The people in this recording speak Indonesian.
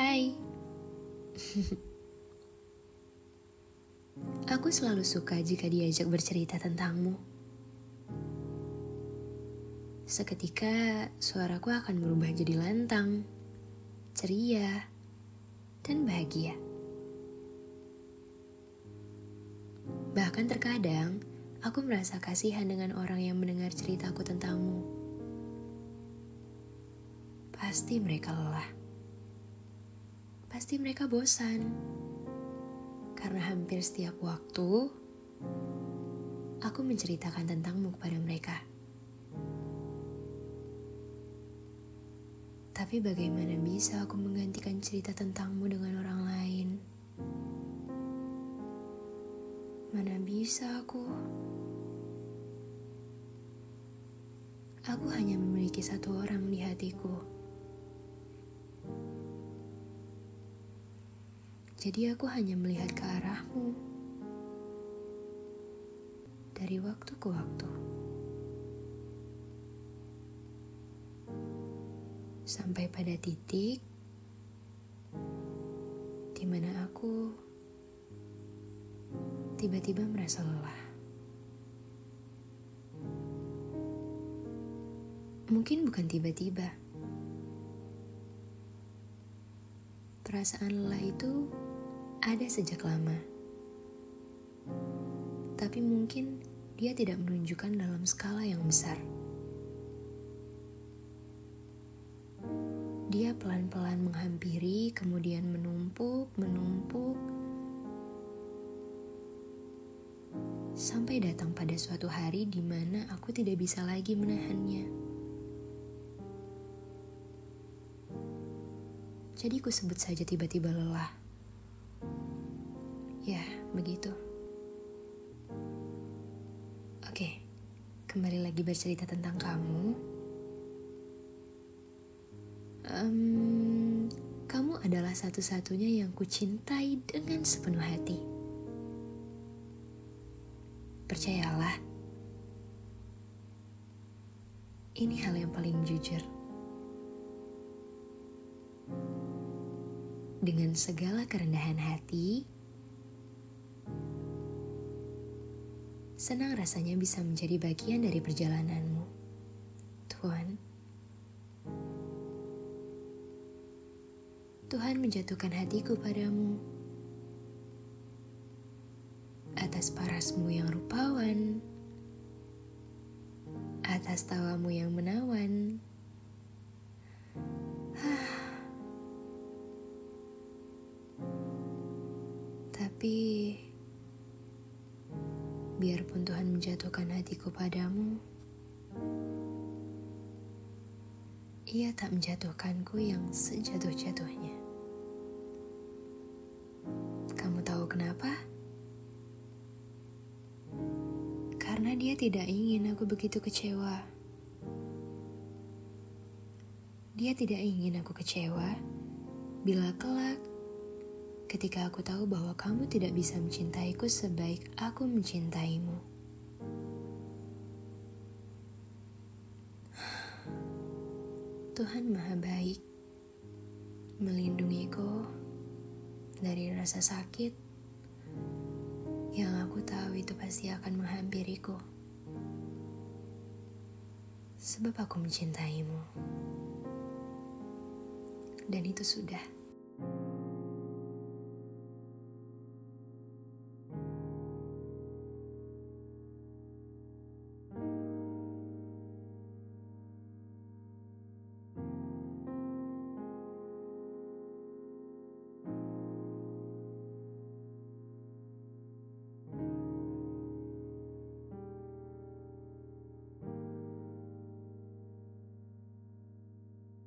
Hai. Aku selalu suka jika diajak bercerita tentangmu. Seketika suaraku akan berubah jadi lantang, ceria, dan bahagia. Bahkan terkadang aku merasa kasihan dengan orang yang mendengar ceritaku tentangmu. Pasti mereka lelah. Pasti mereka bosan. Karena hampir setiap waktu aku menceritakan tentangmu kepada mereka. Tapi bagaimana bisa aku menggantikan cerita tentangmu dengan orang lain? Mana bisa aku? Aku hanya memiliki satu orang di hatiku. Jadi aku hanya melihat ke arahmu dari waktu ke waktu. Sampai pada titik di mana aku tiba-tiba merasa lelah. Mungkin bukan tiba-tiba. Perasaan lelah itu ada sejak lama. Tapi mungkin dia tidak menunjukkan dalam skala yang besar. Dia pelan-pelan menghampiri, kemudian menumpuk, menumpuk, sampai datang pada suatu hari di mana aku tidak bisa lagi menahannya. Jadi ku sebut saja tiba-tiba lelah. Ya, begitu. Oke, kembali lagi bercerita tentang kamu um, kamu adalah satu-satunya yang kucintai dengan sepenuh hati. Percayalah, ini hal yang paling jujur. Dengan segala kerendahan hati, senang rasanya bisa menjadi bagian dari perjalananmu. Tuhan. Tuhan menjatuhkan hatiku padamu. Atas parasmu yang rupawan, atas tawamu yang menawan. Tapi, biarpun Tuhan menjatuhkan hatiku padamu, ia tak menjatuhkanku yang sejatuh-jatuhnya. Kamu tahu kenapa? Karena dia tidak ingin aku begitu kecewa. Dia tidak ingin aku kecewa bila kelak ketika aku tahu bahwa kamu tidak bisa mencintaiku sebaik aku mencintaimu. Tuhan Maha Baik melindungiku dari rasa sakit yang aku tahu itu pasti akan menghampiriku. Sebab aku mencintaimu. Dan itu sudah.